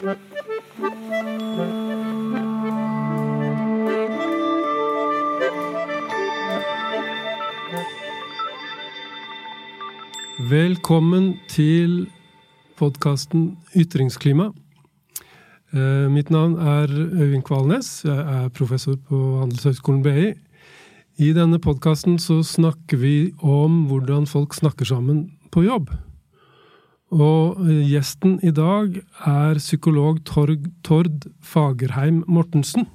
Velkommen til podkasten Ytringsklima. Eh, mitt navn er Øyvind Kvalnes. Jeg er professor på Handelshøyskolen BI. I denne podkasten så snakker vi om hvordan folk snakker sammen på jobb. Og eh, gjesten i dag er psykolog Torg, Tord Fagerheim Mortensen.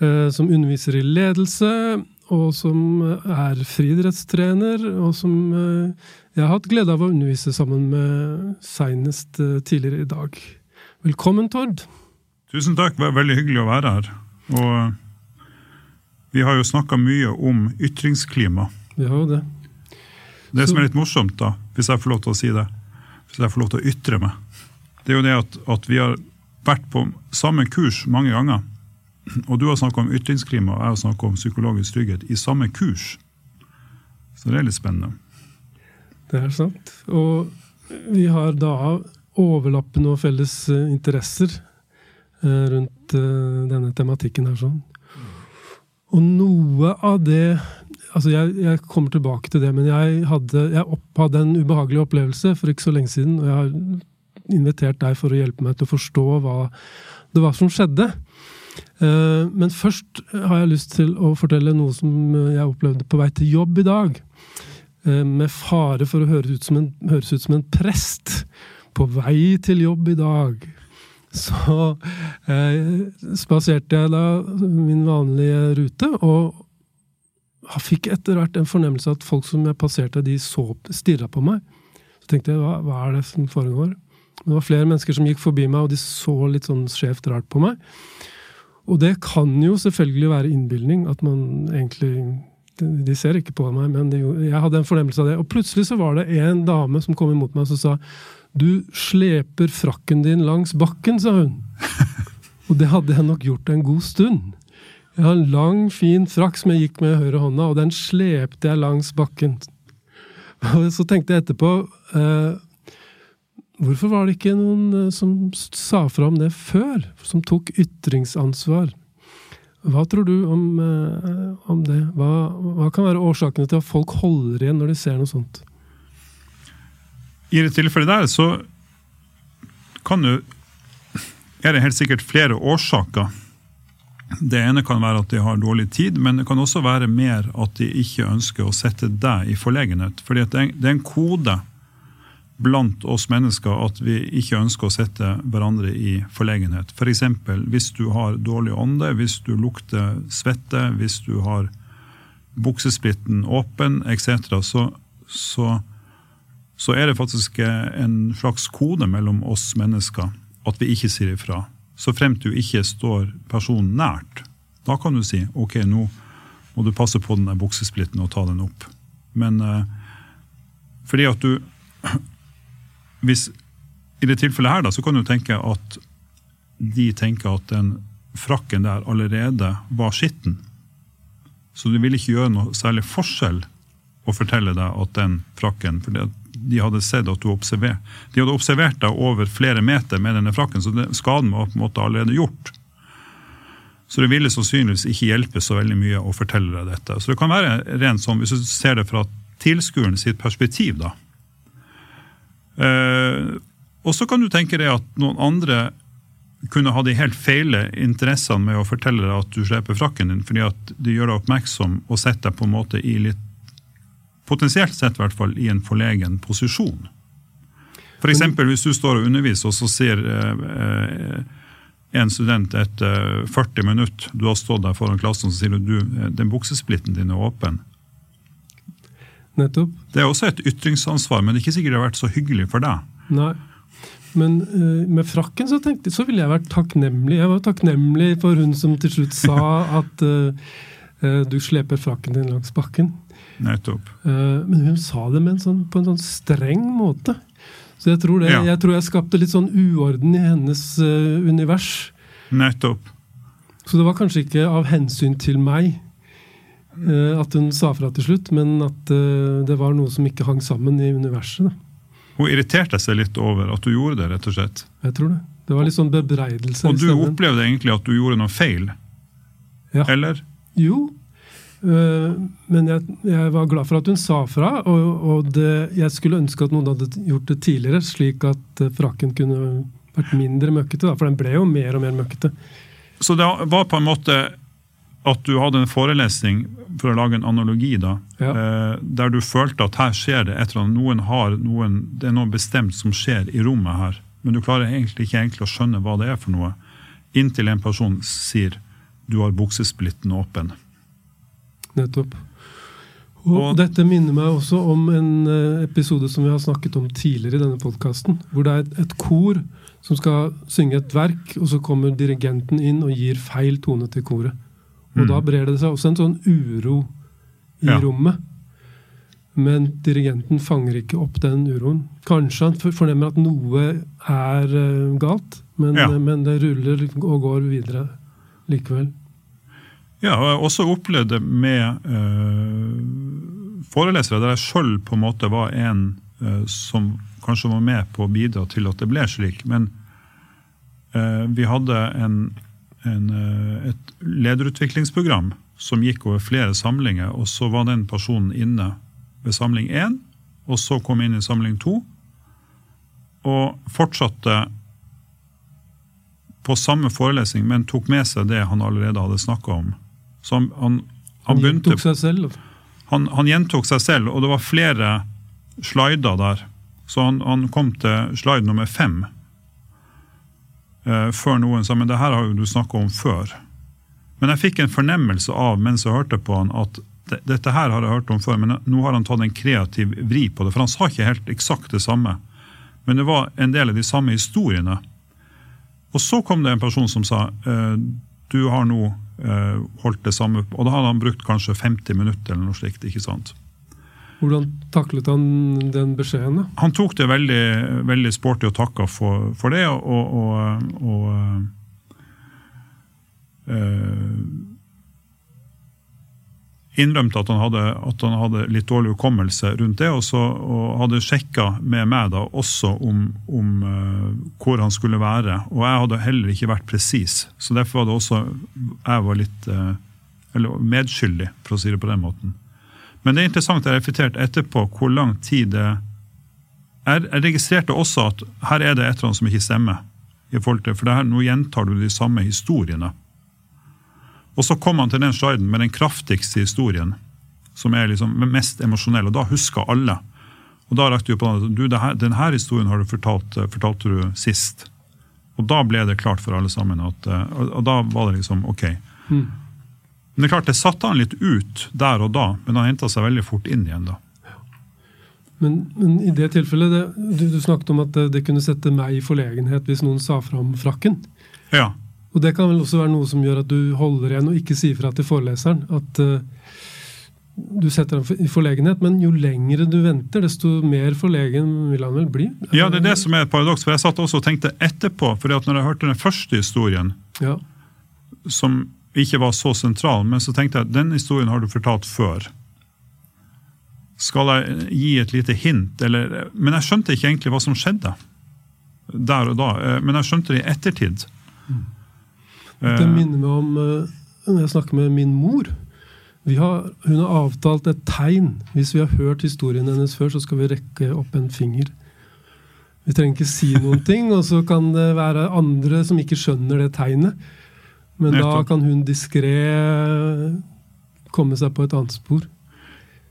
Eh, som underviser i ledelse, og som er friidrettstrener, og som eh, jeg har hatt glede av å undervise sammen med seinest eh, tidligere i dag. Velkommen, Tord. Tusen takk. Det var veldig hyggelig å være her. Og eh, vi har jo snakka mye om ytringsklima. Vi har jo det. Det Så- som er litt morsomt, da, hvis jeg får lov til å si det, hvis jeg får lov til å ytre meg, det er jo det at, at vi har vært på samme kurs mange ganger. Og du har snakka om ytringsklima, og jeg har snakka om psykologisk trygghet i samme kurs. Så det er litt spennende. Det er sant. Og vi har da overlappende og felles eh, interesser eh, rundt eh, denne tematikken her sånn. Og noe av det Altså, jeg, jeg kommer tilbake til det, men jeg hadde, jeg opp, hadde en ubehagelig opplevelse for ikke så lenge siden, og jeg har invitert deg for å hjelpe meg til å forstå hva det var som skjedde. Eh, Men først har jeg lyst til å fortelle noe som jeg opplevde på vei til jobb i dag. Eh, Med fare for å høres ut som en, ut som en prest på vei til jobb i dag. Så eh, spaserte jeg da min vanlige rute, og jeg fikk etter hvert en fornemmelse at folk som jeg passerte, de så stirra på meg. Så tenkte jeg, hva, hva er det som foregår? Det var flere mennesker som gikk forbi meg, og de så litt sånn skjevt rart på meg. Og det kan jo selvfølgelig være innbilning, at man egentlig de, ser ikke på meg, men de, jeg hadde en fornemmelse av det. Og plutselig så var det en dame som kom imot meg og sa Du sleper frakken din langs bakken, sa hun. Og det hadde jeg nok gjort en god stund. Jeg har en lang, fin frakk som jeg gikk med i høyre hånda, og den slepte jeg langs bakken. Og så tenkte jeg etterpå eh, Hvorfor var det ikke noen eh, som sa fra om det før? Som tok ytringsansvar? Hva tror du om, eh, om det? Hva, hva kan være årsakene til at folk holder igjen når de ser noe sånt? I det tilfellet der så kan jo er det helt sikkert flere årsaker. Det ene kan være at de har dårlig tid, men det kan også være mer at de ikke ønsker å sette deg i forlegenhet. Fordi det er- en kode blant oss mennesker at vi ikke ønsker å sette hverandre i forlegenhet. F.eks. For hvis du har dårlig ånde, hvis du lukter svette, hvis du har buksesplitten åpen etc., så, så, så er det faktisk en slags kode mellom oss mennesker at vi ikke sier ifra. Så fremt du ikke står personen nært, da kan du si ok, nå må du passe på den buksesplitten og ta den opp. Men eh, fordi at du hvis, I det tilfellet her da, så kan du tenke at de tenker at den frakken der allerede var skitten. Så du vil ikke gjøre noe særlig forskjell å fortelle deg at den frakken for det, de hadde sett at du observerte. de hadde observert deg over flere meter med denne frakken, så skaden var på en måte allerede gjort. Så det ville sannsynligvis ikke hjelpe så veldig mye å fortelle deg dette. Så det kan være rent sånn, hvis du ser det fra tilskueren sitt perspektiv, da. Eh, og så kan du tenke deg at noen andre kunne ha de helt feile interessene med å fortelle deg at du sleper frakken din, fordi at de gjør deg oppmerksom og setter deg på en måte i litt Potensielt sett i hvert fall i en forlegen posisjon. F.eks. hvis du står og underviser, og så sier eh, en student etter 40 minutter du har stått der foran klassen, så sier du du, eh, den buksesplitten din er åpen. Nettopp. Det er også et ytringsansvar, men det er ikke sikkert det har vært så hyggelig for deg. Nei. Men uh, med frakken så tenkte så ville jeg vært takknemlig. Jeg var takknemlig for hun som til slutt sa at uh, uh, du sleper frakken din langs bakken. Nettopp. Eh, men hun sa det en sånn, på en sånn streng måte. Så jeg tror, det, Ja. jeg tror jeg skapte litt sånn uorden i hennes eh, univers. Nettopp. Så det var kanskje ikke av hensyn til meg eh, at hun sa fra til slutt, men at det var noe som ikke hang sammen i universet. Da. Hun irriterte seg litt over at du gjorde det, rett og slett. Jeg tror det. Det var litt sånn bebreidelse. Og du opplevde egentlig at du gjorde noe feil? Ja. Eller? Jo, men jeg, jeg var glad for at hun sa fra. Og, og det, jeg skulle ønske at noen hadde gjort det tidligere, slik at øh, frakken kunne vært mindre møkkete. Da, for den ble jo mer og mer møkkete. Så det var på en måte at du hadde en forelesning, for å lage en analogi, da, Ja. eh, der du følte at her skjer det et eller annet. Noen har noen, det er noe bestemt som skjer i rommet her, men du klarer egentlig ikke egentlig å skjønne hva det er for noe, inntil en person sier du har buksesplitten åpen. Nettopp. Og, Og- dette minner meg også om en øh, episode som vi har snakket om tidligere i denne podkasten. Hvor det er et, kor som skal synge et verk, og så kommer dirigenten inn og gir feil tone til koret. Og Mm. da brer det seg også en sånn uro i Ja. rommet. Men dirigenten fanger ikke opp den uroen. Kanskje han fornemmer at noe er øh, galt, men, Ja. øh, men det ruller og går videre likevel. Ja, og jeg har også opplevd det med uh, forelesere der jeg sjøl på en måte var en uh, som kanskje var med på å bidra til at det ble slik. Men uh, vi hadde en, en, et lederutviklingsprogram som gikk over flere samlinger, og så var den personen inne ved samling én, og så kom inn i samling to, og fortsatte på samme forelesning, men tok med seg det han allerede hadde snakka om. Så han, han, han Han begynte gjentok seg selv. han, han gjentok seg selv, og det var flere slider der. Så han, kom til slide nummer fem. eh, før noen sa men det her har jo du snakka om før. Men jeg fikk en fornemmelse av mens jeg hørte på han, at dette her har jeg hørt om før, men nå har han tatt en kreativ vri på det. For han sa ikke helt eksakt det samme, men det var en del av de samme historiene. Og så kom det en person som sa eh, du har nå holdt det samme Og da hadde han brukt kanskje 50 minutter eller noe slikt. ikke sant? Hvordan taklet han den beskjeden? da? Han tok det veldig, veldig sporty og takka for, for det, og, og, og eh, innrømte at han, hadde, at han hadde litt dårlig hukommelse rundt det, og, så, og hadde sjekka med meg da også om, om uh, hvor han skulle være. Og jeg hadde heller ikke vært presis, så derfor var det også jeg var litt uh, eller medskyldig, for å si det på den måten. Men det er interessant, jeg reflekterte etterpå hvor lang tid det Jeg, jeg registrerte også at her er det et eller annet som ikke stemmer. i forhold til, For her, nå gjentar du de samme historiene. Og så kom han til den sliden med den kraftigste historien, som er liksom mest emosjonell, og da husker alle. Og da rakte vi på den, du, det her, denne historien har du fortalt, eh, fortalte du sist. Og da ble det klart for alle sammen, at, eh, og, da var det liksom ok. Mm. Men det er klart, det satte han litt ut der og da, men han henta seg veldig fort inn igjen da. Men, men i det tilfellet, det, du, du snakket om at det, det kunne sette meg i forlegenhet hvis noen sa fra om frakken. Ja, Og det kan vel også være noe som gjør at du holder igjen og ikke sier fra til foreleseren. At uh, du setter ham i forlegenhet, men jo lengre du venter, desto mer forlegen vil han vel bli? ja, det er det som er et paradoks, for jeg satt også og tenkte etterpå, for når jeg hørte den første historien, Ja, som ikke var så sentral, men så tenkte jeg den historien har du fortalt før. Skal jeg gi et lite hint? Eller, men jeg skjønte ikke egentlig hva som skjedde der og da. eh, Men jeg skjønte det i ettertid. Det Eh, minner meg om eh, når jeg snakker med min mor. Vi har, hun har avtalt et tegn. Hvis vi har hørt historien hennes før, så skal vi rekke opp en finger. Vi trenger ikke si noen ting, og så kan det være andre som ikke skjønner det tegnet. Men da kan hun diskré komme seg på et annet spor.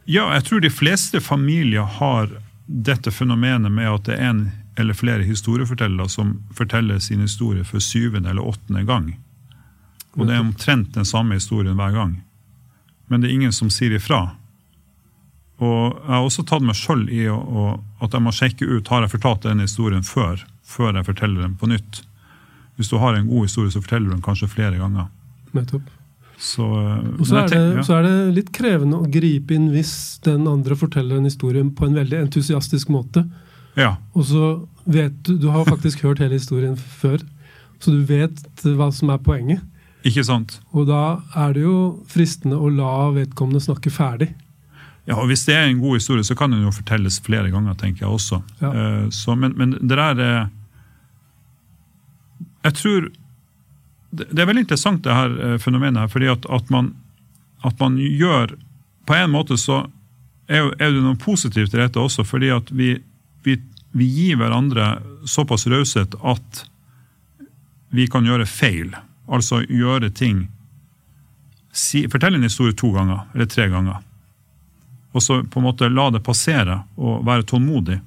Ja, jeg tror de fleste familier har dette fenomenet med at det er en eller flere historiefortellere som forteller sin historie for syvende eller åttende gang. Og det er omtrent den samme historien hver gang. Men det er ingen som sier ifra. Og jeg har også tatt meg sjøl i å, å, at jeg må sjekke ut har jeg fortalt denne historien før, før jeg forteller den på nytt. Hvis du har en god historie, så forteller du den kanskje flere ganger. Nettopp. Så, eh, Og så er, det, ja. så er det litt krevende å gripe inn hvis den andre forteller en historie på en veldig entusiastisk måte. ja. Og så vet du Du har faktisk hørt hele historien før, så du vet hva som er poenget. Ikke sant? Og da er det jo fristende å la vedkommende snakke ferdig. Ja, og Hvis det er en god historie, så kan den jo fortelles flere ganger, tenker jeg også. Ja. Eh, Så, men, men det der er jeg tror det, det er veldig interessant, det her eh, fenomenet. her, fordi at, at, man, at man gjør På en måte så er, er det noe positivt i dette også, fordi at vi, vi, vi gir hverandre såpass raushet at vi kan gjøre feil. Altså gjøre ting si, Fortelle en historie to ganger eller tre ganger. Og så på en måte la det passere og være tålmodig.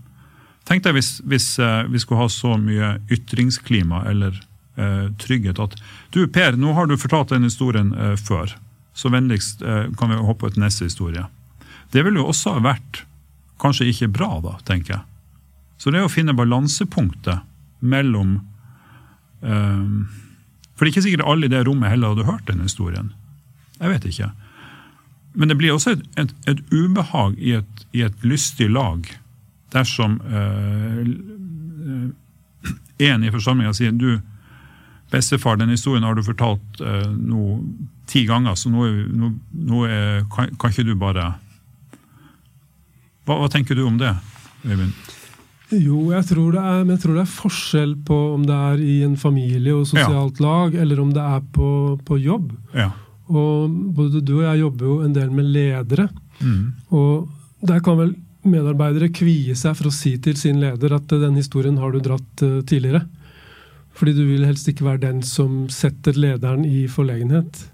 Tenk deg hvis, hvis eh, vi skulle ha så mye ytringsklima eller eh, trygghet at Du, Per, nå har du fortalt den historien eh, før. Så vennligst eh, kan vi hoppe et neste historie. Det ville jo også vært kanskje ikke bra, da, tenker jeg. Så det er å finne balansepunktet mellom eh, For det er ikke sikkert alle i det rommet heller hadde hørt den historien. Jeg vet ikke. Men det blir også et, et, et ubehag i et, i et, lystig lag dersom eh, en i forsamlinga sier du, bestefar, den historien har du fortalt eh, nå ti ganger, så nå, nå, nå er, kan, kan, ikke du bare hva, hva, tenker du om det, Øyvind? Jo, jeg tror, er, jeg tror, det er, forskjell på om det er i en familie og sosialt ja. lag, eller om det er på, på jobb. Ja. Og både du og jeg jobber jo en del med ledere. Mm. Og der kan vel medarbeidere kvie seg for å si til sin leder at den historien har du dratt uh, tidligere. Fordi du vil helst ikke være den som setter lederen i forlegenhet.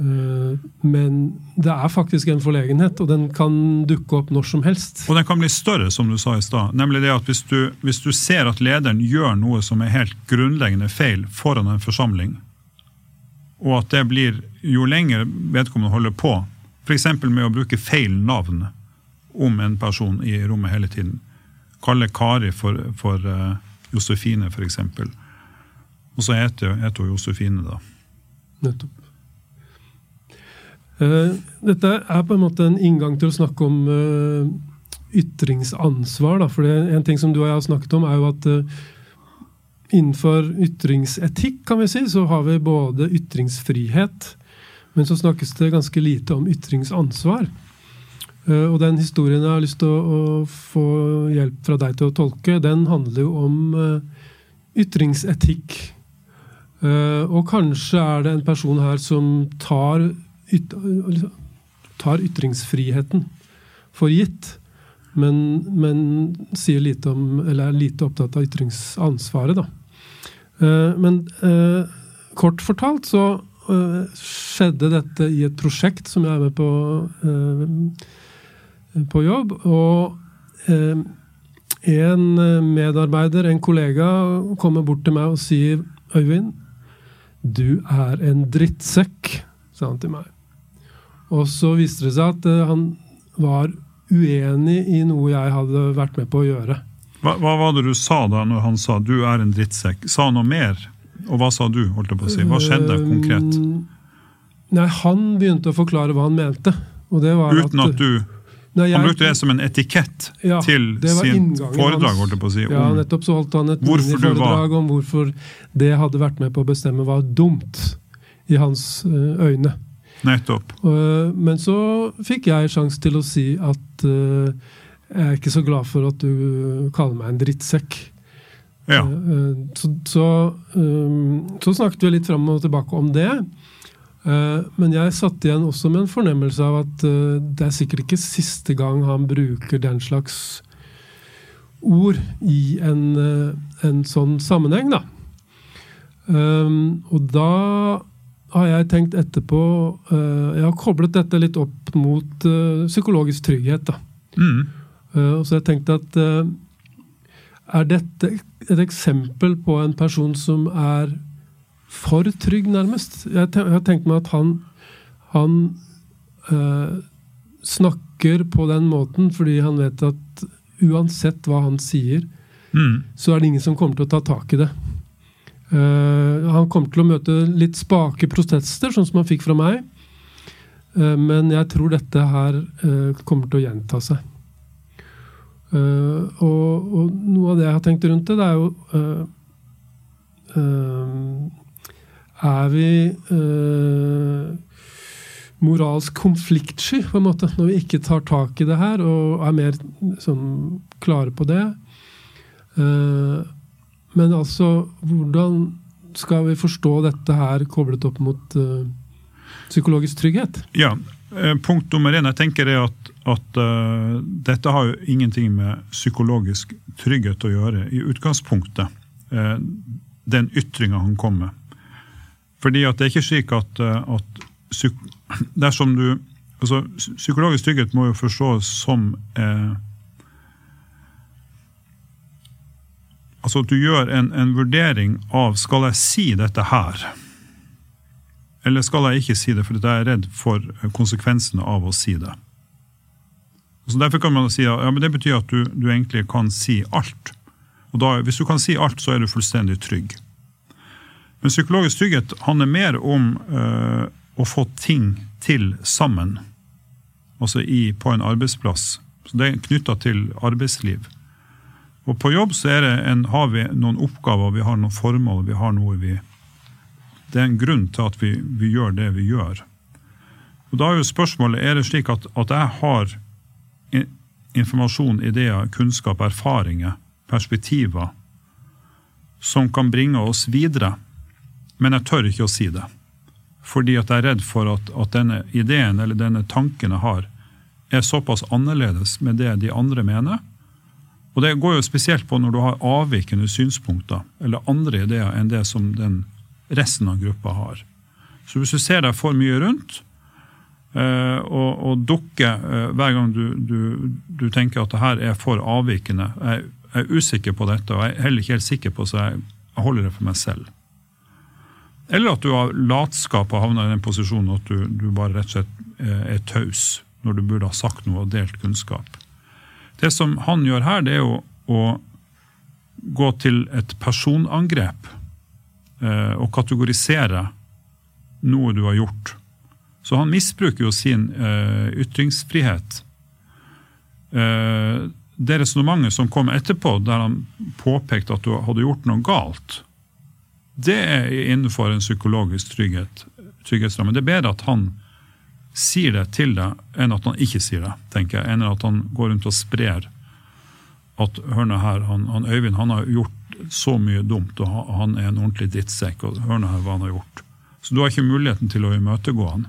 Uh, men det er faktisk en forlegenhet, og den kan dukke opp når som helst. Og den kan bli større, som du sa i stad. Nemlig det at hvis du, hvis du ser at lederen gjør noe som er helt grunnleggende feil foran en forsamling, og at det blir jo lenger vedkommende holder på, f.eks. med å bruke feil navn om en person i rommet hele tiden. Kalle Kari for, for uh, Josefine, f.eks. Og så heter, heter hun Josefine, da. Nettopp. Uh, dette er på en måte en inngang til å snakke om uh, ytringsansvar. Da. For en ting som du og jeg har snakket om, er jo at innenfor ytringsetikk kan vi si, så har vi både ytringsfrihet, men så snakkes det ganske lite om ytringsansvar. Eh, og den historien jeg har lyst til å, få hjelp fra deg til å tolke, den handler jo om ytringsetikk. Og kanskje er det en person her som tar, yt tar ytringsfriheten for gitt. Men, men, sier lite om, eller er lite opptatt av ytringsansvaret. Da. Eh, men eh, kort fortalt så eh, skjedde dette i et prosjekt som jeg er med på på jobb. Og en medarbeider, en kollega, kommer bort til meg og sier Øyvind, du er en drittsekk, sa han til meg. Og så viste det seg at han var uenig i noe jeg hadde vært med på å gjøre. Hva, hva, var det du sa da når han sa 'du er en drittsekk'? Sa han noe mer? Og hva sa du? holdt jeg på å si? Hva skjedde konkret? Nei, Han begynte å forklare hva han mente. Uten at, at du nei, jeg, Han brukte det som en etikett ja, til sin foredrag? holdt jeg på å si. Ja, nettopp så holdt han et foredrag om hvorfor det hadde vært med på å bestemme var dumt i hans eh, øyne. Nettopp. Men så fikk jeg sjanse til å si at eh, jeg er ikke så glad for at du kaller meg en drittsekk. Ja. Eh, så, så, eh, så, snakket vi litt fram og tilbake om det. Men jeg satt igjen også med en fornemmelse av at det er sikkert ikke siste gang han bruker den slags ord i en, en sånn sammenheng, da. Og da har jeg tenkt etterpå Jeg har koblet dette litt opp mot psykologisk trygghet, da. Mm. Uh, så jeg tenkte at er dette et eksempel på en person som er for trygg, nærmest? Jeg, har tenkt meg at han, han uh, snakker på den måten fordi han vet at uansett hva han sier, mm. så er det ingen som kommer til å ta tak i det. Han kommer til å møte litt spake protester, sånn som han fikk fra meg. men jeg tror dette her kommer til å gjenta seg. Uh, og, og, noe av det jeg har tenkt rundt det, det er jo uh, uh, Er vi moralsk konfliktsky, på en måte, når vi ikke tar tak i det her og er mer sånn klare på det? Men altså, hvordan skal vi forstå dette her koblet opp mot uh, psykologisk trygghet? Ja, eh, Punkt nummer én jeg tenker er at, at uh, dette har jo ingenting med psykologisk trygghet å gjøre i utgangspunktet. Uh, den ytringa han kom med. Fordi at det er ikke slik at, at psyk dersom du altså, Psykologisk trygghet må jo forstås som eh, Altså at du gjør en, en, vurdering av skal jeg si dette her, eller skal jeg ikke si det fordi jeg er redd for konsekvensene av å si det. Så Derfor kan man si ja, men det betyr at du, du egentlig kan si alt. Og da, Hvis du kan si alt, så er du fullstendig trygg. Men psykologisk trygghet handler mer om øh, å få ting til sammen. Altså i, på en arbeidsplass. Så Det er knytta til arbeidsliv. Og på jobb så en, har vi noen oppgaver, vi har noen formål, vi har noe vi Det er en grunn til at vi, vi gjør det vi gjør. Og Da er jo spørsmålet er det slik at, at jeg har informasjon, ideer, kunnskap, erfaringer, perspektiver som kan bringe oss videre, men jeg tør ikke å si det. Fordi at jeg er redd for at, at denne ideen eller denne tanken jeg har, er såpass annerledes med det de andre mener, og Det går jo spesielt på når du har avvikende synspunkter eller andre ideer enn det som den resten av gruppa har. Så hvis du ser deg for mye rundt uh, og, og, dukker uh, hver gang du, du, du, tenker at det her er for avvikende Jeg, jeg er usikker på dette, og jeg er heller ikke helt sikker på så jeg, jeg holder det for meg selv. Eller at du av latskap har havna i den posisjonen at du, du bare rett og slett uh, er taus når du burde ha sagt noe og delt kunnskap. Det som han gjør her, det er jo å gå til et personangrep eh, og kategorisere noe du har gjort. Så han misbruker jo sin eh, ytringsfrihet. Eh, det resonnementet som kom etterpå, der han påpekte at du hadde gjort noe galt, det er innenfor en psykologisk trygghet, trygghetsramme. Det er bedre at han sier det til deg, enn at han ikke sier det. tenker jeg, Enn at han går rundt og sprer at hør nå her, han, han, Øyvind han har gjort så mye dumt, og han er en ordentlig drittsekk. og hør nå her hva han har gjort. Så du har ikke muligheten til å imøtegå han.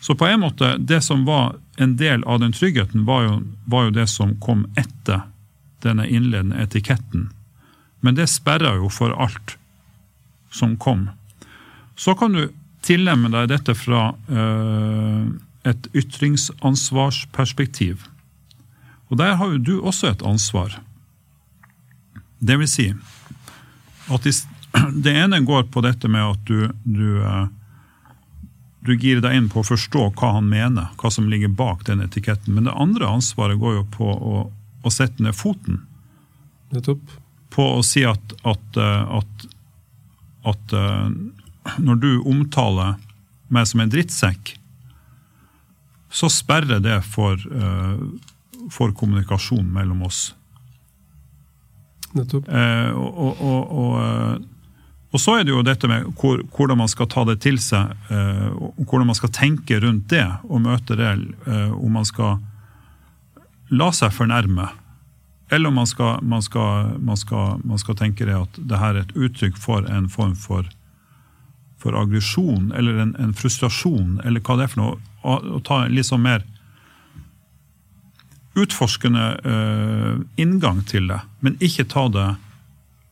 Så på en måte, det som var en del av den tryggheten, var jo, var jo det som kom etter denne innledende etiketten. Men det sperra jo for alt som kom. Så kan du tillemme deg dette fra uh, et ytringsansvarsperspektiv. Og der har jo du også et ansvar. Det vil si at det ene går på dette med at du, du, uh, du girer deg inn på å forstå hva han mener, hva som ligger bak den etiketten. Men det andre ansvaret går jo på å, å sette ned foten. Nettopp. På å si at, at, uh, at, at når du omtaler meg som en drittsekk, så sperrer det for, uh, for kommunikasjon mellom oss. Nettopp. Uh, og, og, og, uh, og, så er det jo dette med hvor, hvordan man skal ta det til seg, og hvordan man skal tenke rundt det og møte det. om man skal la seg fornærme, eller om man skal, man skal, man skal, man skal tenke det at det her er et uttrykk for en form for for aggresjon eller en, en, frustrasjon, eller hva det er for noe, å, ta en litt sånn mer utforskende uh, inngang til det, men ikke ta det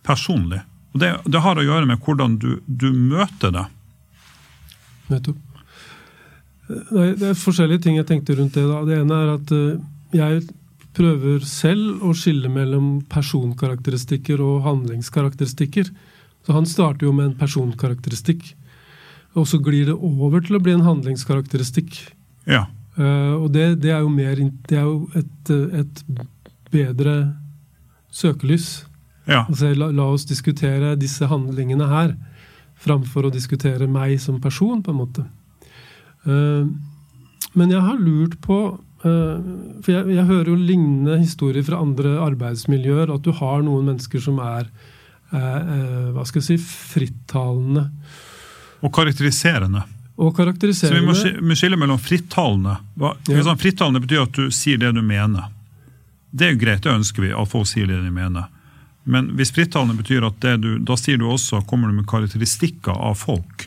personlig. Og det, det har å gjøre med hvordan du, du møter det. Nettopp. Det er forskjellige ting jeg tenkte rundt det. da. Det ene er at uh, jeg prøver selv å skille mellom personkarakteristikker og handlingskarakteristikker. Så Han starter jo med en personkarakteristikk. Og så glir det over til å bli en handlingskarakteristikk. Ja. Uh, og det, det, er jo mer Det er jo et, et bedre søkelys. Ja. Altså, la, la, oss diskutere disse handlingene her, framfor å diskutere meg som person, på en måte. Uh, men jeg har lurt på uh, For jeg, jeg, hører jo lignende historier fra andre arbeidsmiljøer. At du har noen mennesker som er hva skal jeg si, frittalende og karakteriserende. Og karakteriserende. Så vi må skille mellom frittalende. Ja. Sånn, frittalende betyr at du sier det du mener. Det er jo greit, det ønsker vi, at folk sier det de mener. Men hvis frittalende betyr at du, da sier du også, kommer du med karakteristikker av folk.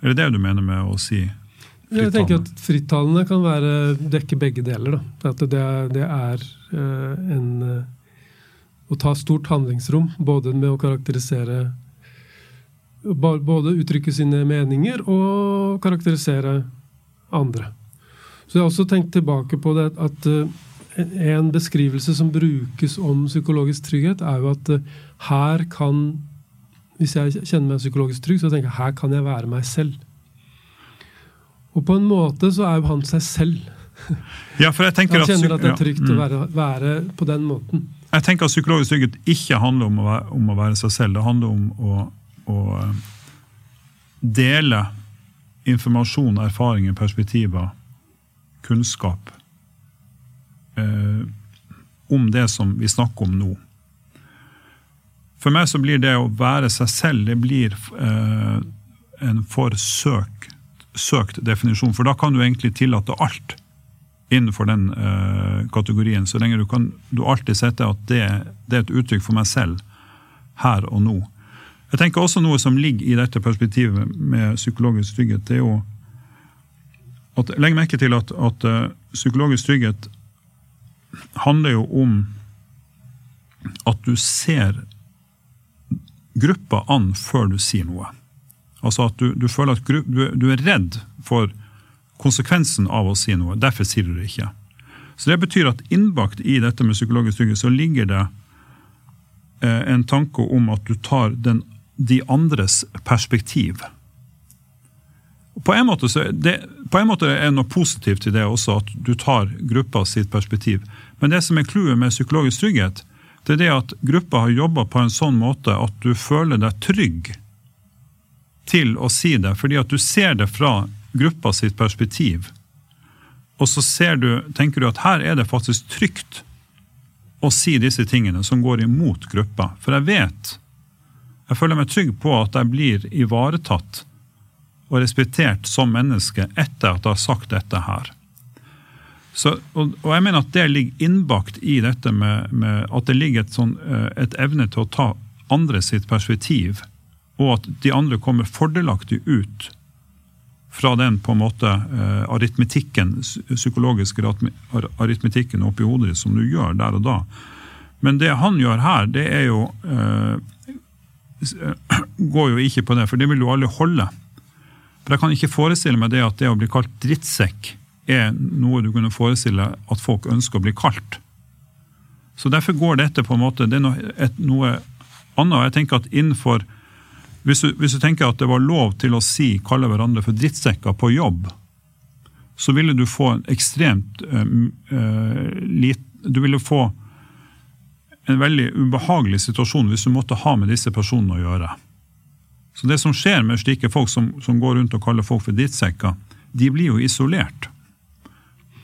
Er det det du mener med å si frittalende? jeg tenker at Frittalende kan være, dekke begge deler. Da. At det, det er uh, en uh, Å ta stort handlingsrom, både med å karakterisere Både uttrykke sine meninger og karakterisere andre. Så jeg har også tenkt tilbake på det at uh, en beskrivelse som brukes om psykologisk trygghet, er jo at her kan Hvis jeg kjenner meg psykologisk trygg, så tenker jeg her kan jeg være meg selv. Og på en måte så er jo han seg selv. Ja, for jeg tenker han kjenner at det er trygt ja, mm. å være, være, på den måten. Jeg tenker at Psykologisk trygghet ikke handler om å, være, om å være, seg selv. Det handler om å, å eh, dele informasjon, erfaringer, perspektiver, kunnskap eh, om det som vi snakker om nå. For meg så blir det å være seg selv det blir eh, en for søkt, søkt definisjon, for da kan du egentlig tillate alt innenfor den eh, kategorien, så lenge du kan du alltid setter at det, det, er et uttrykk for meg selv her og nå. Jeg tenker også Noe som ligger i dette perspektivet med psykologisk trygghet, det er jo at Legg merke til at, at uh, psykologisk trygghet handler jo om at du ser gruppa an før du sier noe. Altså at du, du føler at du, du, er redd for konsekvensen av å si noe. Derfor sier du det ikke. Så Det betyr at innbakt i dette med psykologisk trygghet så ligger det eh, en tanke om at du tar den, de andres perspektiv. På en, måte det, på en måte er det noe positivt i det også, at du tar gruppa sitt perspektiv. Men det som er clouet med psykologisk trygghet, det er det at gruppa har jobba på en sånn måte at du føler deg trygg til å si det, fordi at du ser det fra gruppa sitt perspektiv. Og så du, tenker du at her er det faktisk trygt å si disse tingene som går imot gruppa. For jeg vet, jeg føler meg trygg på at jeg blir ivaretatt og respektert som menneske etter at jeg har sagt dette her. Så, og, og, jeg mener at det ligger innbakt i dette med, med at det ligger et, sånn, eh, et evne til å ta andre sitt perspektiv og at de andre kommer fordelaktig ut fra den på en måte uh, aritmetikken, psykologiske aritmetikken oppi hodet ditt som du gjør der og da. Men det han gjør her, det er jo uh, Går jo ikke på det, for det vil jo alle holde. For Jeg kan ikke forestille meg det at det å bli kalt drittsekk er noe du kunne forestille at folk ønsker å bli kalt. Så Derfor går dette på en måte, det er noe, et, noe annet. Jeg tenker at innenfor hvis du, hvis du, tenker at det var lov til å si, kalle hverandre for drittsekker på jobb, så ville du få en ekstremt uh, uh, lit, Du ville få en veldig ubehagelig situasjon hvis du måtte ha med disse personene å gjøre. Så det som skjer med slike folk som, som går rundt og kaller folk for drittsekker, de blir jo isolert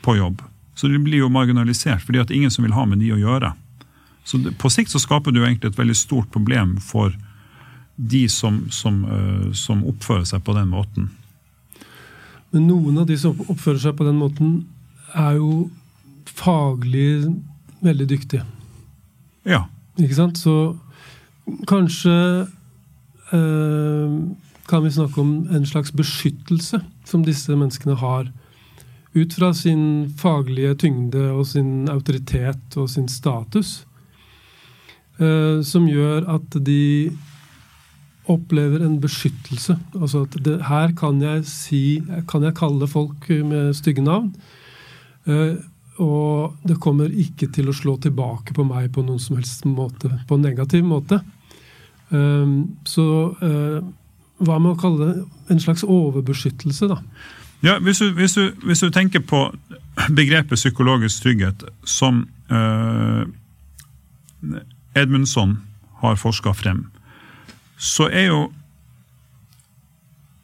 på jobb. Så de blir jo marginalisert, fordi at ingen som vil ha med de å gjøre. Så det, På sikt så skaper du egentlig et veldig stort problem for de som, som, uh, som, oppfører seg på den måten. Men noen av de som oppfører seg på den måten, er jo faglig veldig dyktige. Ja. Ikke sant? Så kanskje uh, kan vi snakke om en slags beskyttelse som disse menneskene har. Ut fra sin faglige tyngde og sin autoritet og sin status. Uh, som gjør at de opplever en beskyttelse. Altså at det, her kan jeg si Kan jeg kalle folk med stygge navn. Uh, og det kommer ikke til å slå tilbake på meg på noen som helst måte. På en negativ måte. Um, så uh, hva med å kalle det en slags overbeskyttelse, da? Ja, hvis du, hvis du, hvis du tenker på begrepet psykologisk trygghet som uh, Edmundsson har forska frem, så er jo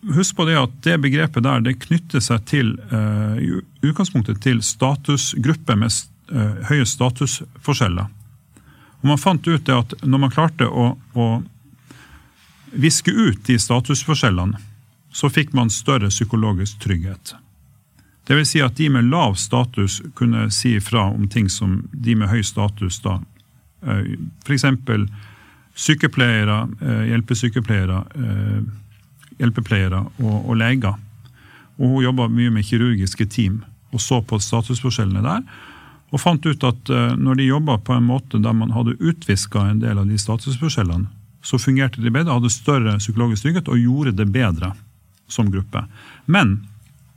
Husk på det at det begrepet der det knytter seg til uh, i utgangspunktet til statusgrupper med uh, høye statusforskjeller. Og Man fant ut det at når man klarte å, å viske ut de statusforskjellene, så fikk man større psykologisk trygghet. Vil si at de med lav status kunne si ifra om ting som de med høy status da F.eks. sykepleiere, hjelpesykepleiere, hjelpepleiere og, og leger. Og hun jobba mye med kirurgiske team og så på statusforskjellene der. Og fant ut at når de jobba på en måte der man hadde utviska en del av de statusforskjellene, så fungerte de bedre, hadde større psykologisk trygghet og gjorde det bedre som gruppe. Men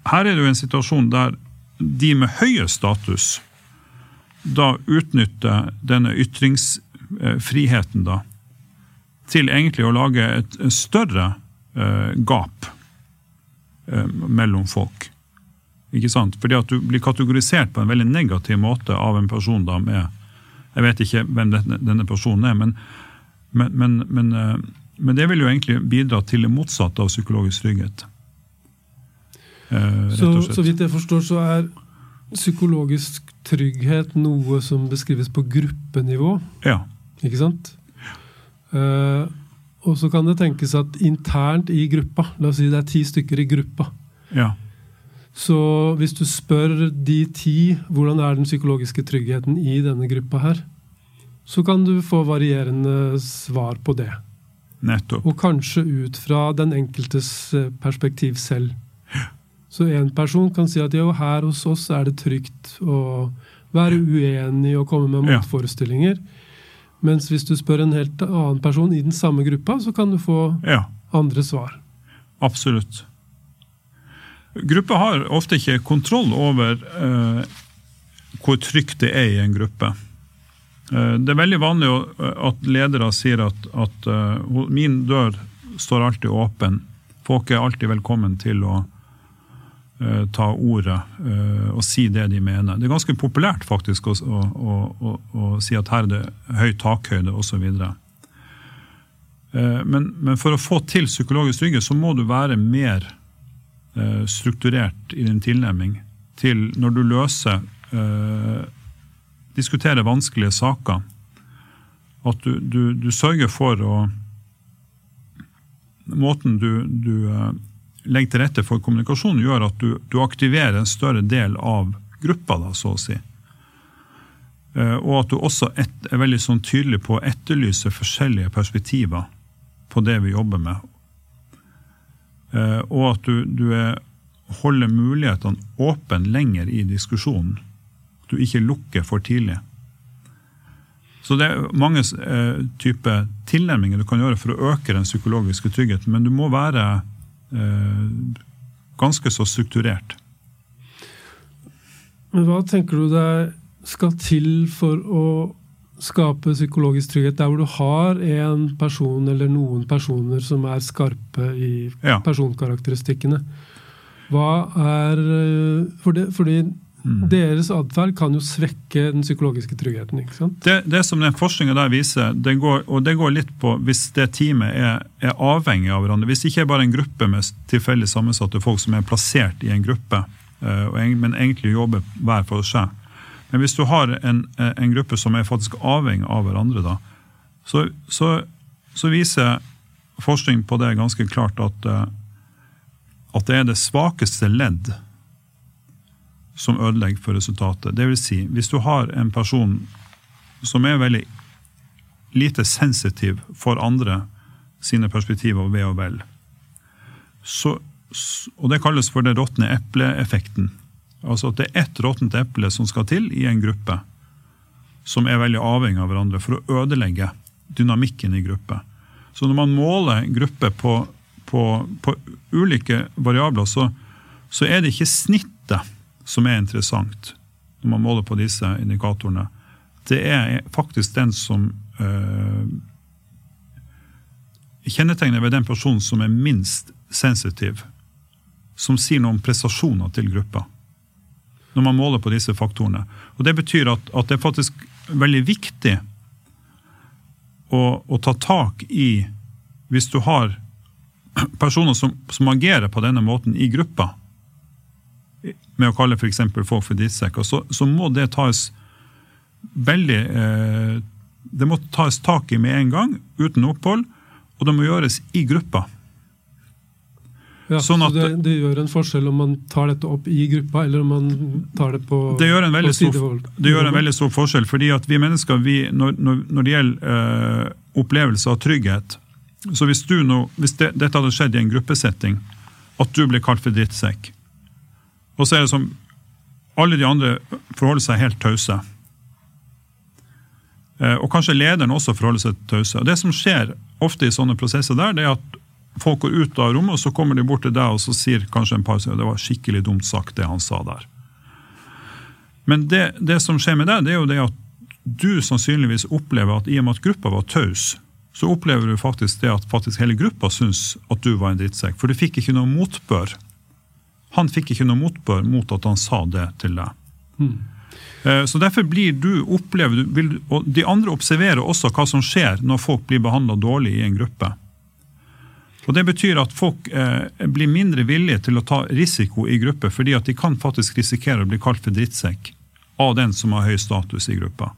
her er det jo en situasjon der de med høye status da utnytter denne ytringsfriheten da, til egentlig å lage et større gap uh, mellom folk. Ikke sant? Fordi at du blir kategorisert på en veldig negativ måte av en person da med Jeg vet ikke hvem denne, personen er, men men, men, men, eh, men, det vil jo egentlig bidra til det motsatte av psykologisk trygghet. Eh, så, så vidt jeg forstår, så er psykologisk trygghet noe som beskrives på gruppenivå? Ja. Ikke sant? Ja. Uh, og så kan det tenkes at internt i gruppa, la oss si det er ti stykker i gruppa, ja. så hvis du spør de ti hvordan er den psykologiske tryggheten i denne gruppa her, så kan du få varierende svar på det. Nettopp. Og kanskje ut fra den enkeltes eh, perspektiv selv. Så en person kan si at jo, her hos oss er det trygt å være uenig og komme med motforestillinger. Mens hvis du spør en helt annen person i den samme gruppa, så kan du få ja. andre svar. Absolutt. Gruppa har ofte ikke kontroll over eh, hvor trygt det er i en gruppe. Eh, det er veldig vanlig at ledere sier at, at uh, min dør står alltid åpen. Folk er alltid velkommen til å ta ordet uh, og si det de mener. Det er ganske populært faktisk å, å, å, å si at her er det høy takhøyde osv. Men, men for å få til psykologisk trygghet, så må du være mer strukturert i din tilnærming til når du løser diskutere vanskelige saker. At du, du, du sørger for å Måten du, du legger til rette for kommunikasjon, gjør at du, du, aktiverer en større del av gruppa, da, så å si. Uh, og at du også et, er veldig sånn tydelig på å etterlyse forskjellige perspektiver på det vi jobber med. Uh, og at du, du er, holder mulighetene åpne lenger i diskusjonen du ikke lukker for tidlig. Så det er mange eh, typer tilnærminger du kan gjøre for å øke den psykologiske tryggheten, men du må være eh, ganske så strukturert. Men hva tenker du det skal til for å skape psykologisk trygghet der hvor du har en person eller noen personer som er skarpe i ja. personkarakteristikkene? Hva er eh, for det, Fordi Mm. Deres atferd kan jo svekke den psykologiske tryggheten. ikke sant? Det, det som den forskninga der viser, det går, og det går litt på hvis det teamet er, er, avhengig av hverandre. Hvis det ikke er bare en gruppe med tilfeldig sammensatte folk som er plassert i en gruppe, uh, men egentlig jobber hver for seg. Men hvis du har en, en gruppe som er faktisk avhengig av hverandre, da, så, så, så viser forskning på det ganske klart at, uh, at det er det svakeste ledd som ødelegger for resultatet. Det vil si, hvis du har en person som er veldig lite sensitiv for andre sine perspektiver ved og vel, så, og det kalles for det råtne eple-effekten. Altså at det er ett råttent eple som skal til i en gruppe, som er veldig avhengig av hverandre for å ødelegge dynamikken i gruppe. Så når man måler grupper gruppe på, på, på ulike variabler, så, så er det ikke snittet som er interessant når man måler på disse indikatorene, det er faktisk den som øh, Kjennetegnet ved den personen som er minst sensitiv, som sier noe om prestasjoner til gruppa. Når man måler på disse faktorene. Og Det betyr at, at det er faktisk veldig viktig å, å, ta tak i Hvis du har personer som, som agerer på denne måten i gruppa, med å kalle f.eks. folk for drittsekker, så, så, må det tas veldig eh, Det må tas tak i med en gang, uten opphold, og det må gjøres i gruppa. Ja, Sånn så det, det gjør en forskjell om man tar dette opp i gruppa, eller om man tar det på Det gjør en veldig stor, det gjør en veldig stor forskjell, fordi at vi mennesker, vi, når, når, når det gjelder eh, opplevelse av trygghet Så hvis, du nå, hvis det, dette hadde skjedd i en gruppesetting, at du ble kalt for drittsekk, og så er det som alle de andre forholder seg helt tause. Eh, og kanskje lederen også forholder seg tause. Det som skjer ofte i sånne prosesser der, det er at folk går ut av rommet, og så kommer de bort til deg og så sier kanskje en par sier, det var skikkelig dumt sagt, det han sa der. Men det, det som skjer med deg, det er jo det at du sannsynligvis opplever at i og med at gruppa var taus, så opplever du faktisk det at faktisk hele gruppa syns at du var en drittsekk. For du fikk ikke noe motbør. Han fikk ikke noe motbør mot at han sa det til deg. Mm. Så derfor blir du opplever, vil, og De andre observerer også hva som skjer når folk blir behandla dårlig i en gruppe. Og Det betyr at folk eh, blir mindre villige til å ta risiko i gruppe, fordi at de kan faktisk risikere å bli kalt for drittsekk av den som har høy status i gruppa.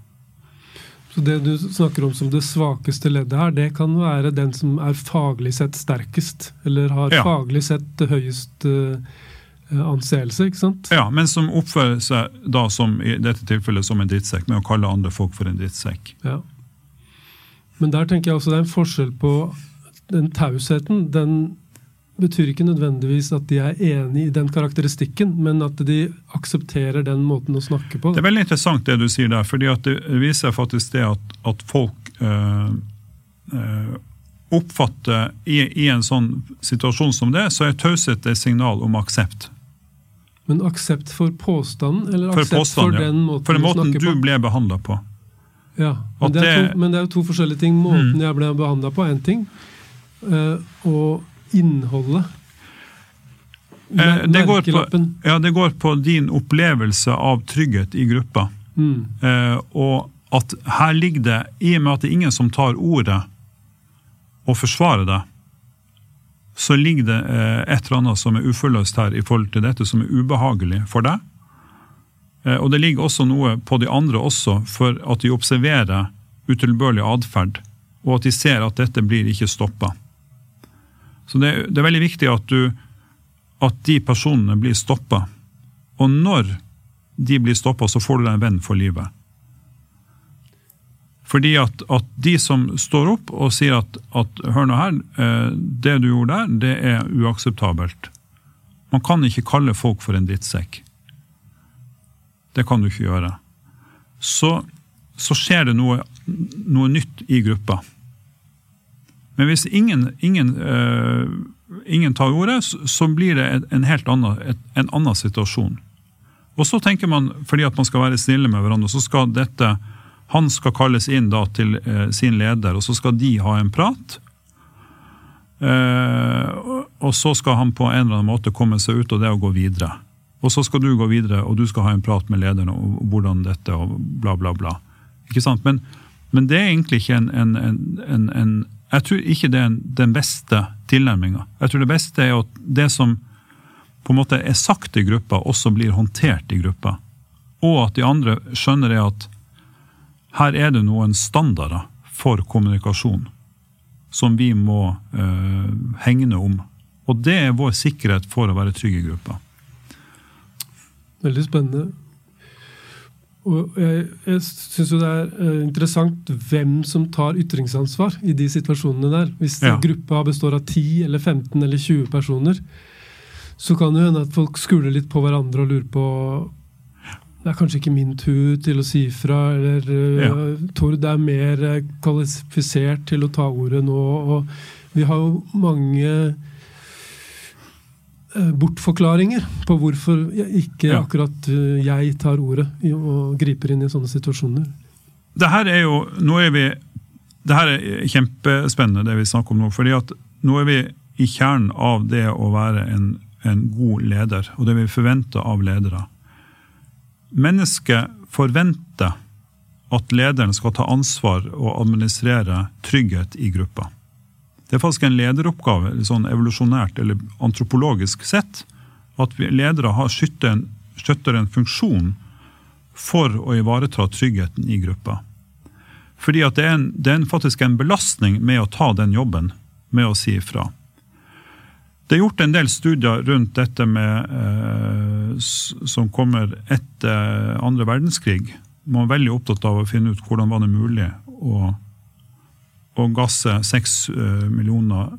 Så det du snakker om som det svakeste leddet her, det kan være den som er faglig sett sterkest, eller har Ja. faglig sett høyest eh, anseelse, ikke sant? Ja, Men som oppfører seg da som i dette tilfellet som en drittsekk, med å kalle andre folk for en drittsekk. Ja. Men der tenker jeg også det er en forskjell på den tausheten. Den betyr ikke nødvendigvis at de er enig i den karakteristikken, men at de aksepterer den måten å snakke på. Det er veldig interessant det du sier der, fordi det viser faktisk det at, at folk øh, øh, oppfatter i, I en sånn situasjon som det, så er taushet et signal om aksept. Men aksept for påstanden, eller For aksept påstand, for ja. den måten, For den måten du, du ble behandla på. Ja, men det, to, men det er jo to forskjellige ting. Måten Mm. jeg ble behandla på, er én ting. Uh, og innholdet. Eh, det, går på, ja, det går på din opplevelse av trygghet i gruppa. Mm. Eh, og at her ligger det, i og med at det er ingen som tar ordet og forsvarer det, så ligger det eh, et eller annet som er uforløst her i forhold til dette som er ubehagelig for deg. Eh, og det ligger også noe på de andre også, for at de observerer utilbørlig atferd, og at de ser at dette blir ikke stoppa. Så det, det er veldig viktig at, du, at de personene blir stoppa. Og når de blir stoppa, så får du deg en venn for livet. Fordi at, at de som står opp og sier at, at hør nå her, eh, det du gjorde der, det er uakseptabelt. Man kan ikke kalle folk for en drittsekk. Det kan du ikke gjøre. Så, så skjer det noe, noe nytt i gruppa. Men hvis ingen, ingen, uh, ingen tar ordet, så, blir det en, helt annen, en annen situasjon. Og så tenker man, fordi at man skal være snille med hverandre, så skal dette han skal kalles inn da til eh, sin leder, og så skal de ha en prat. Eh, og- så skal han på en eller annen måte komme seg ut av det og gå videre. Og så skal du gå videre, og du skal ha en prat med lederen om hvordan dette og bla, bla, bla. Ikke sant? Men, men det er egentlig ikke en, en, en, en, Jeg tror ikke det er en, den beste tilnærminga. Jeg tror det beste er at det som på en måte er sagt i gruppa, også blir håndtert i gruppa. Og at de andre skjønner det at her er det noen standarder for kommunikasjon som vi må eh, hegne om. Og det er vår sikkerhet for å være trygg i gruppa. Veldig spennende. Og jeg, jeg syns jo det er eh, interessant hvem som tar ytringsansvar i de situasjonene der. Hvis Ja. gruppa består av 10 eller 15 eller 20 personer, så kan det hende at folk skuler litt på hverandre og lurer på det er kanskje ikke min tur til å si fra, eller ja. Tord er mer eh, kvalifisert til å ta ordet nå. Og vi har jo mange eh, bortforklaringer på hvorfor ikke Ja. akkurat jeg tar ordet og griper inn i sånne situasjoner. Det her er jo Nå er vi Det her er kjempespennende, det vi snakker om nå. fordi at nå er vi i kjernen av det å være en, en god leder, og det vi forventer av ledere. Mennesket forventer at lederen skal ta ansvar og administrere trygghet i gruppa. Det er faktisk en lederoppgave, sånn evolusjonært eller antropologisk sett, at ledere har skjøtter en, skjøtter en funksjon for å ivareta tryggheten i gruppa. Fordi det er, en, det er faktisk en belastning med å ta den jobben, med å si ifra. Det er gjort en del studier rundt dette med, eh, som kommer etter andre verdenskrig. Man var veldig opptatt av å finne ut hvordan var det mulig å, å gasse seks eh, millioner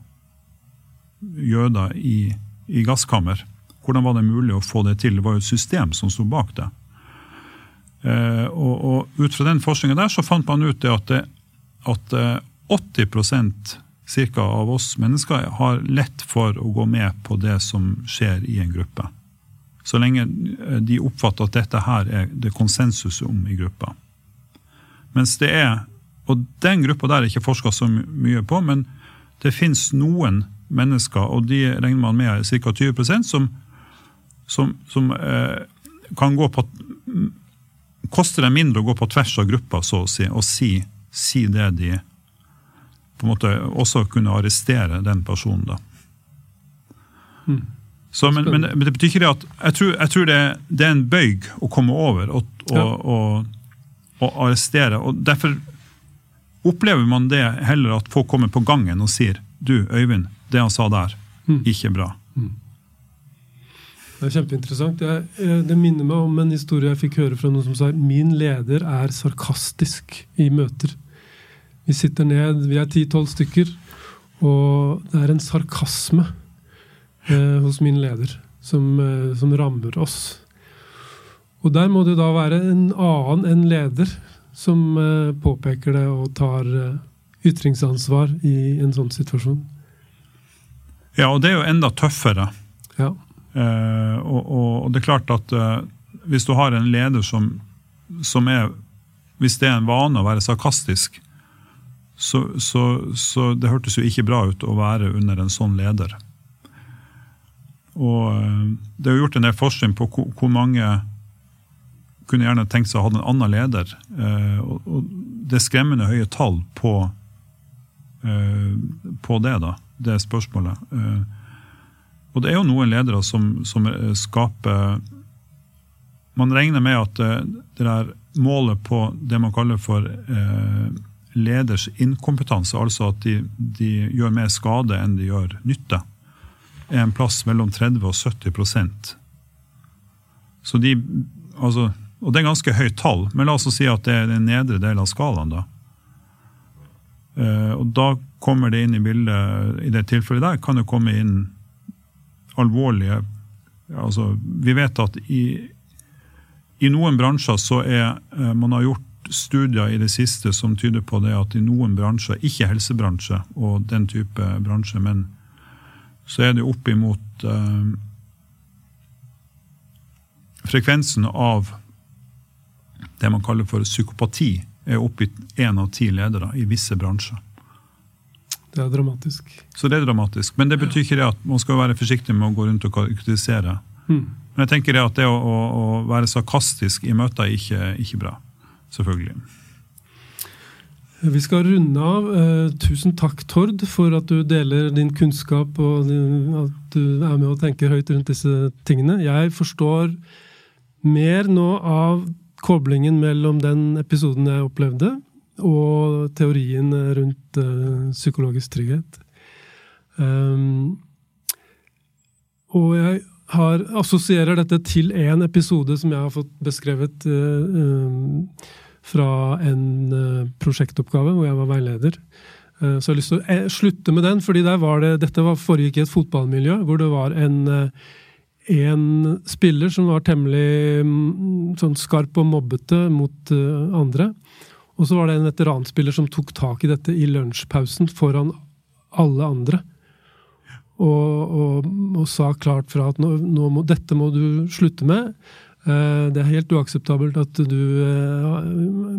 jøder i, i, gasskammer. Hvordan var det mulig å få det til? Det var jo et system som sto bak det. Eh, og, og, Ut fra den forskningen der så fant man ut det at, det, at 80 eh, cirka av oss mennesker har lett for å gå med på det som skjer i en gruppe. Så lenge de oppfatter at dette her er det konsensus om i gruppa. Mens det er, og den gruppa der er ikke forska så mye på, men det fins noen mennesker, og de regner man med er ca. 20% som, som, som eh, kan gå på Koster det mindre å gå på tvers av gruppa så å si, og si, si det de på en måte også kunne arrestere den personen. da. Mm. Så, men, men, men, det betyr ikke det at Jeg tror, jeg tror det, det, er en bøyg å komme over og, og, ja. og, og, arrestere. og Derfor opplever man det heller at folk kommer på gangen og sier du, Øyvind, det han sa der, mm. ikke bra. Mm. Det er kjempeinteressant. Jeg, det minner meg om en historie jeg fikk høre fra noen som sa min leder er sarkastisk i møter. Vi sitter ned, vi er ti-tolv stykker, og det er en sarkasme eh, hos min leder som, eh, som, rammer oss. Og der må det da være en annen enn leder som eh, påpeker det og tar eh, ytringsansvar i en sånn situasjon. Ja, og det er jo enda tøffere. Ja. Eh, og, og, og, det er klart at eh, hvis du har en leder som, som er Hvis det er en vane å være sarkastisk, så, så, så, det hørtes jo ikke bra ut å være under en sånn leder. Og eh, det er jo gjort en del forskning på hvor mange kunne gjerne tenkt seg å ha en annen leder. Eh, og det er skremmende høye tall på, eh, på det, da. Det spørsmålet. Og det er jo noen ledere som, som skaper Man regner med at det der målet på det man kaller for leders inkompetanse, altså at de, de, gjør mer skade enn de gjør nytte, er en plass mellom 30 og 70% Så de, altså, Og det er ganske høyt tall, men la oss si at det er den nedre delen av skalaen. da. Eh, og da kommer det inn i bildet, i det tilfellet der, kan det komme inn alvorlige altså, Vi vet at i, i noen bransjer så er eh, man har gjort studier i det siste som tyder på det at i noen bransjer, ikke helsebransje og den type bransje, men så er det oppimot eh, Frekvensen av det man kaller for psykopati, er oppi én av ti ledere i visse bransjer. Det er dramatisk. Så det er dramatisk. Men det betyr ikke det at man skal være forsiktig med å gå rundt og karakterisere. Mm. Men jeg tenker det at det å, å, å være sarkastisk i møter er ikke, ikke bra selvfølgelig. Vi skal runde av. Eh, tusen takk, Tord, for at du deler din kunnskap og at du er med og tenker høyt rundt disse tingene. Jeg forstår mer nå av koblingen mellom den episoden jeg opplevde, og teorien rundt uh, psykologisk trygghet. Um, og jeg har, assosierer dette til én episode som jeg har fått beskrevet uh, fra en uh, prosjektoppgave hvor jeg var veileder. Uh, så jeg har lyst til å slutte med den, fordi var det, dette var, foregikk i et fotballmiljø hvor det var en, en spiller som var temmelig um, sånn skarp og mobbete mot andre. Og så var det en veteranspiller som tok tak i dette i lunsjpausen foran alle andre og, og, og, sa klart fra at nå, nå må, dette må du slutte med. Eh, det er helt uakseptabelt at du eh,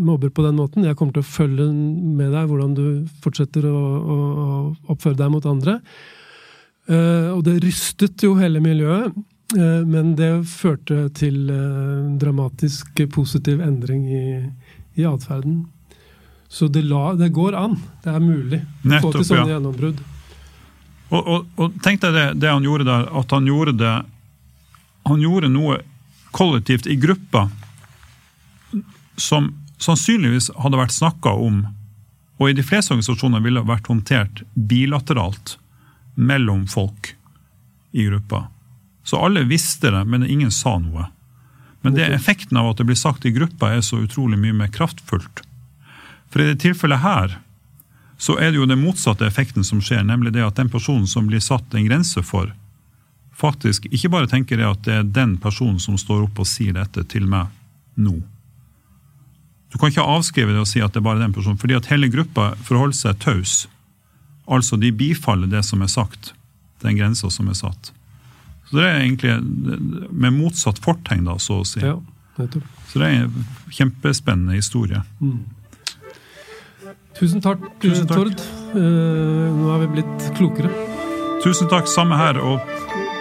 mobber på den måten. Jeg kommer til å følge med deg hvordan du fortsetter å, å, å oppføre deg mot andre. Eh, og det rystet jo hele miljøet. Men det førte til dramatisk positiv endring i, i atferden. Så det, la, det, går an. Det er mulig å få til sånne ja. gjennombrudd. Og, og, og tenk deg det, det, han gjorde der, at han gjorde det Han gjorde noe kollektivt i gruppa som sannsynligvis hadde vært snakka om, og i de fleste organisasjoner ville vært håndtert bilateralt mellom folk i gruppa. Så alle visste det, men ingen sa noe. Men det effekten av at det blir sagt i gruppa, er så utrolig mye mer kraftfullt. For i det tilfellet her så er det jo den motsatte effekten som skjer, nemlig det at den personen som blir satt en grense for, faktisk ikke bare tenker det at det er den personen som står opp og sier dette til meg nå. Du kan ikke avskrive det og si at det er bare den personen, fordi at hele gruppa forholder seg taus. Altså, de bifaller det som er sagt, den grensa som er satt. Så det er egentlig med motsatt fortegn, da, så å si. Ja, nettopp. Så det er en kjempespennende historie. Mm. Tusen takk, Tusen takk. Tord. Uh, nå er vi blitt klokere. Tusen takk, samme her, og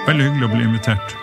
veldig hyggelig å bli invitert.